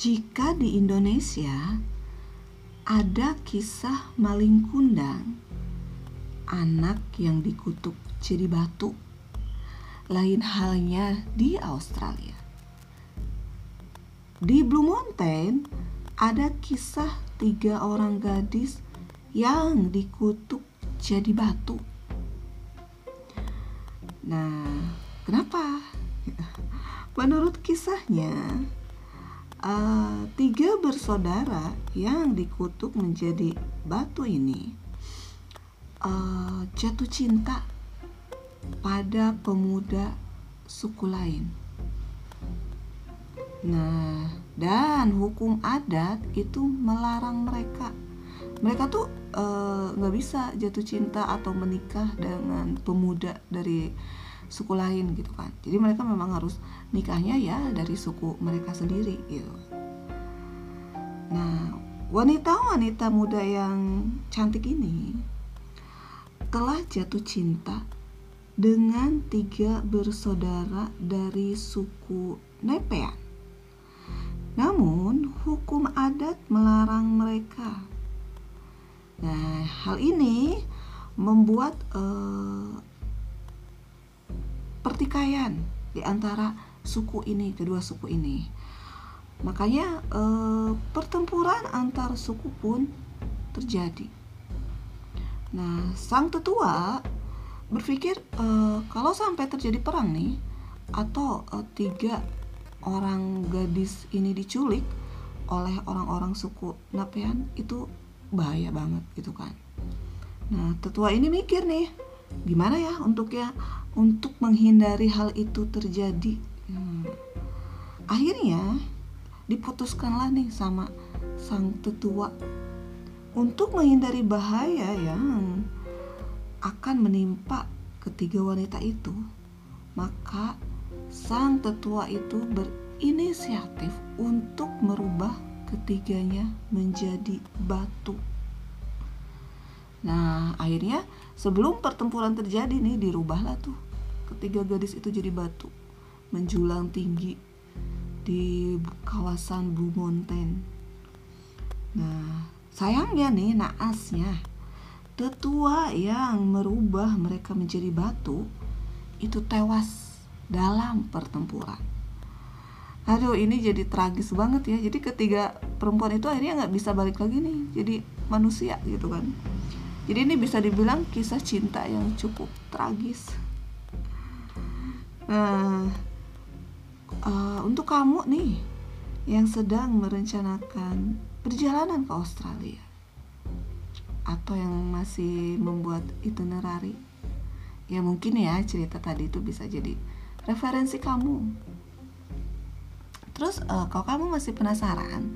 jika di Indonesia ada kisah maling kundang, anak yang dikutuk jadi batu, lain halnya di Australia. Di Blue Mountain ada kisah tiga orang gadis yang dikutuk jadi batu. Nah, kenapa? Menurut kisahnya, uh, tiga bersaudara yang dikutuk menjadi batu ini uh, jatuh cinta pada pemuda suku lain. Nah, dan hukum adat itu melarang mereka. Mereka tuh eh, nggak uh, bisa jatuh cinta atau menikah dengan pemuda dari suku lain gitu kan jadi mereka memang harus nikahnya ya dari suku mereka sendiri gitu nah wanita-wanita muda yang cantik ini telah jatuh cinta dengan tiga bersaudara dari suku Nepean. Namun, hukum adat melarang mereka. Nah, hal ini membuat uh, pertikaian di antara suku ini, kedua suku ini. Makanya eh, pertempuran antar suku pun terjadi. Nah, sang tetua berpikir eh, kalau sampai terjadi perang nih atau eh, tiga orang gadis ini diculik oleh orang-orang suku Napean itu bahaya banget gitu kan. Nah, tetua ini mikir nih, gimana ya untuk ya untuk menghindari hal itu terjadi. Hmm. Akhirnya diputuskanlah nih sama sang tetua untuk menghindari bahaya yang akan menimpa ketiga wanita itu. Maka sang tetua itu berinisiatif untuk merubah ketiganya menjadi batu. Nah, akhirnya sebelum pertempuran terjadi nih dirubahlah tuh ketiga gadis itu jadi batu menjulang tinggi di kawasan Blue Mountain. Nah, sayangnya nih naasnya tetua yang merubah mereka menjadi batu itu tewas dalam pertempuran. Aduh ini jadi tragis banget ya. Jadi ketiga perempuan itu akhirnya nggak bisa balik lagi nih jadi manusia gitu kan. Jadi ini bisa dibilang kisah cinta yang cukup tragis. Uh, untuk kamu nih yang sedang merencanakan perjalanan ke Australia atau yang masih membuat itinerary, ya mungkin ya cerita tadi itu bisa jadi referensi kamu. Terus uh, kalau kamu masih penasaran,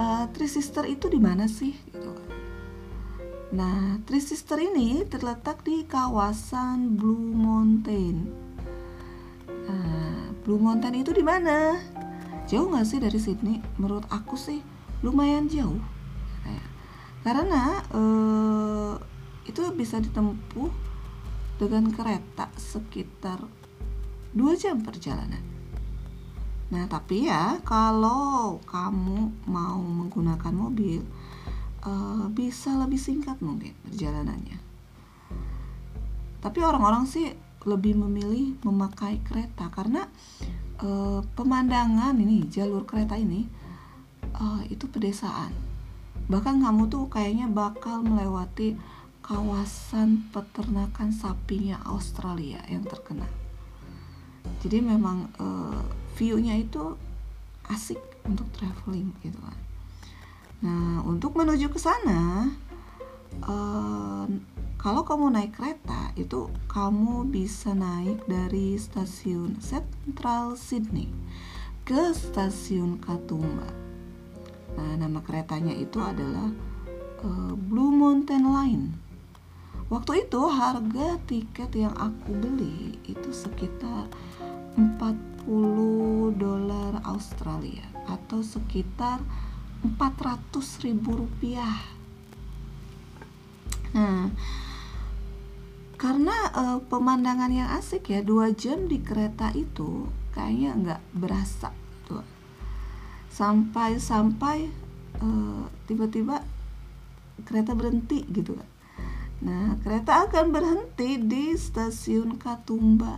uh, Three Sister itu di mana sih? Gitu Nah, Three Sister ini terletak di kawasan Blue Mountain. Blue Mountain itu di mana? Jauh nggak sih dari Sydney? Menurut aku sih lumayan jauh. Karena eh, itu bisa ditempuh dengan kereta sekitar 2 jam perjalanan. Nah, tapi ya kalau kamu mau menggunakan mobil, uh, bisa lebih singkat mungkin perjalanannya. Tapi orang-orang sih lebih memilih memakai kereta karena uh, pemandangan ini jalur kereta ini uh, itu pedesaan. Bahkan kamu tuh kayaknya bakal melewati kawasan peternakan sapinya Australia yang terkenal. Jadi memang uh, view-nya itu asik untuk traveling gitu kan. Nah, untuk menuju ke sana, uh, kalau kamu naik kereta, itu kamu bisa naik dari stasiun Central Sydney ke stasiun Katoomba. Nah, nama keretanya itu adalah uh, Blue Mountain Line. Waktu itu harga tiket yang aku beli itu sekitar 40 dolar Australia atau sekitar 400 ribu rupiah nah karena uh, pemandangan yang asik ya dua jam di kereta itu kayaknya nggak berasa tuh. Sampai-sampai uh, tiba-tiba kereta berhenti gitu kan. Nah kereta akan berhenti di stasiun Katumba.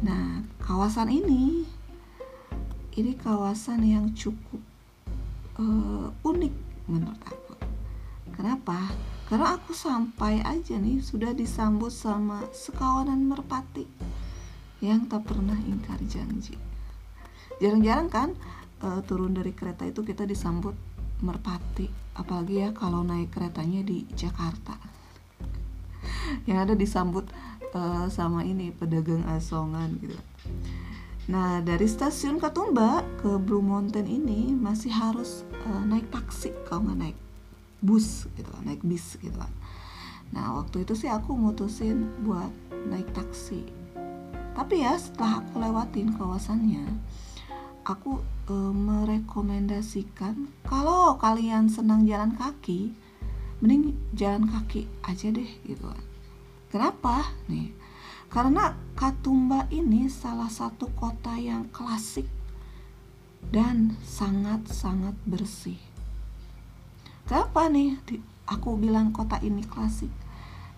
Nah kawasan ini ini kawasan yang cukup uh, unik menurut aku. Kenapa karena aku sampai aja nih sudah disambut sama sekawanan merpati yang tak pernah ingkar janji. Jarang-jarang kan uh, turun dari kereta itu kita disambut merpati apalagi ya kalau naik keretanya di Jakarta. Yang ada disambut uh, sama ini pedagang asongan gitu. Nah dari stasiun Katumba ke Blue Mountain ini masih harus uh, naik taksi kalau nggak naik bus gitu naik bis gitu kan. Nah waktu itu sih aku mutusin buat naik taksi. Tapi ya setelah aku lewatin kawasannya aku e, merekomendasikan kalau kalian senang jalan kaki mending jalan kaki aja deh gitu kan. Kenapa? Nih karena Katumba ini salah satu kota yang klasik dan sangat-sangat bersih kenapa nih? Aku bilang kota ini klasik.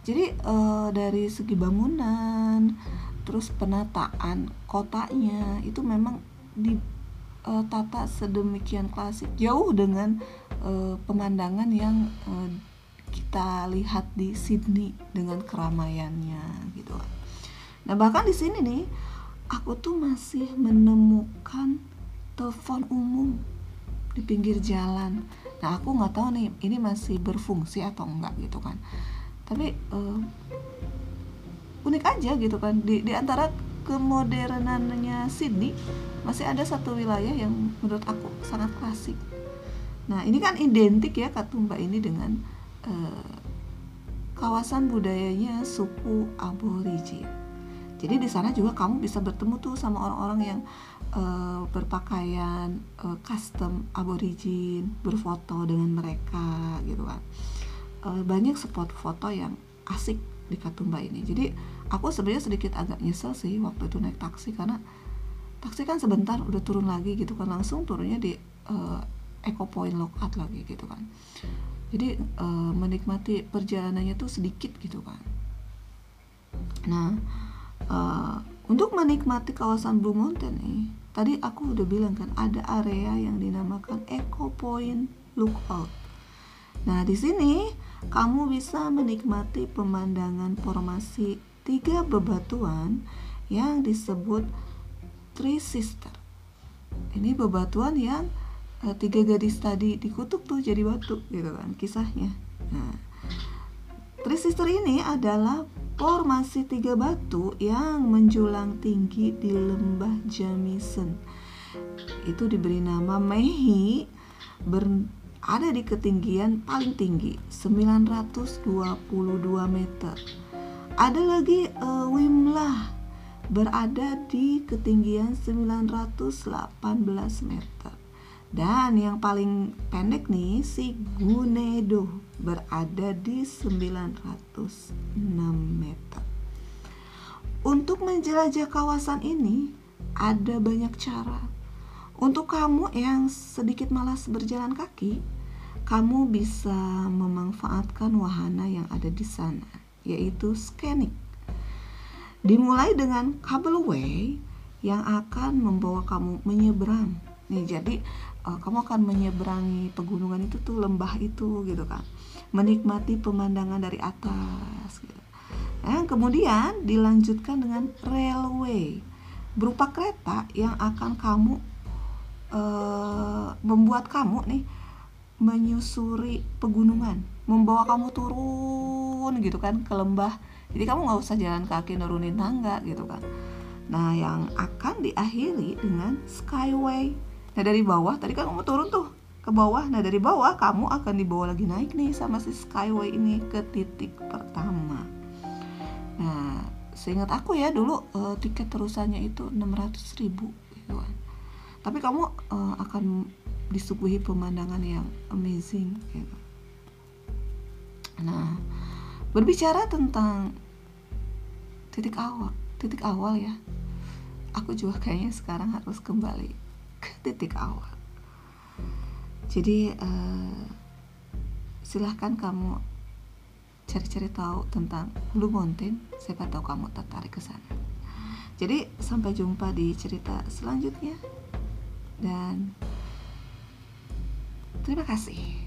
Jadi e, dari segi bangunan terus penataan kotanya itu memang di uh, tata sedemikian klasik. Jauh dengan uh, pemandangan yang uh, kita lihat di Sydney dengan keramaiannya gitu Nah bahkan di sini nih aku tuh masih menemukan telepon umum di pinggir jalan. Nah aku nggak tahu nih ini masih berfungsi atau enggak gitu kan. Tapi uh, unik aja gitu kan di, di antara kemodernannya Sydney masih ada satu wilayah yang menurut aku sangat klasik. Nah ini kan identik ya Katumba ini dengan uh, kawasan budayanya suku Aborigin. Jadi di sana juga kamu bisa bertemu tuh sama orang-orang yang uh, berpakaian uh, custom Aborigin, berfoto dengan mereka gitu kan. Uh, banyak spot foto yang asik di Katumba ini. Jadi aku sebenarnya sedikit agak nyesel sih waktu itu naik taksi karena taksi kan sebentar udah turun lagi gitu kan langsung turunnya di uh, Eco Point Lookout lagi gitu kan jadi uh, menikmati perjalanannya tuh sedikit gitu kan nah uh, untuk menikmati kawasan Blue Mountain nih tadi aku udah bilang kan ada area yang dinamakan Eco Point Lookout nah di sini kamu bisa menikmati pemandangan formasi tiga bebatuan yang disebut Three Sister. Ini bebatuan yang e, tiga gadis tadi dikutuk tuh jadi batu gitu kan kisahnya. Nah, Three Sister ini adalah formasi tiga batu yang menjulang tinggi di lembah Jamison. Itu diberi nama Mehi ber, ada di ketinggian paling tinggi 922 meter ada lagi uh, Wimlah berada di ketinggian 918 meter. Dan yang paling pendek nih si Gunedo berada di 906 meter. Untuk menjelajah kawasan ini ada banyak cara. Untuk kamu yang sedikit malas berjalan kaki, kamu bisa memanfaatkan wahana yang ada di sana yaitu scanning. Dimulai dengan kabelway yang akan membawa kamu menyeberang. Nih, jadi uh, kamu akan menyeberangi pegunungan itu tuh lembah itu gitu kan. Menikmati pemandangan dari atas gitu. Nah, kemudian dilanjutkan dengan railway berupa kereta yang akan kamu uh, membuat kamu nih menyusuri pegunungan membawa kamu turun gitu kan ke lembah jadi kamu nggak usah jalan kaki nurunin tangga gitu kan nah yang akan diakhiri dengan skyway nah dari bawah tadi kan kamu turun tuh ke bawah nah dari bawah kamu akan dibawa lagi naik nih sama si skyway ini ke titik pertama nah seingat aku ya dulu uh, tiket terusannya itu 600 ribu gitu kan tapi kamu uh, akan disuguhi pemandangan yang amazing gitu. Nah, berbicara tentang titik awal, titik awal ya. Aku juga kayaknya sekarang harus kembali titik awal. jadi uh, silahkan kamu cari-cari tahu tentang Blue Mountain siapa tahu kamu tertarik ke sana. Jadi sampai jumpa di cerita selanjutnya. Dan terima kasih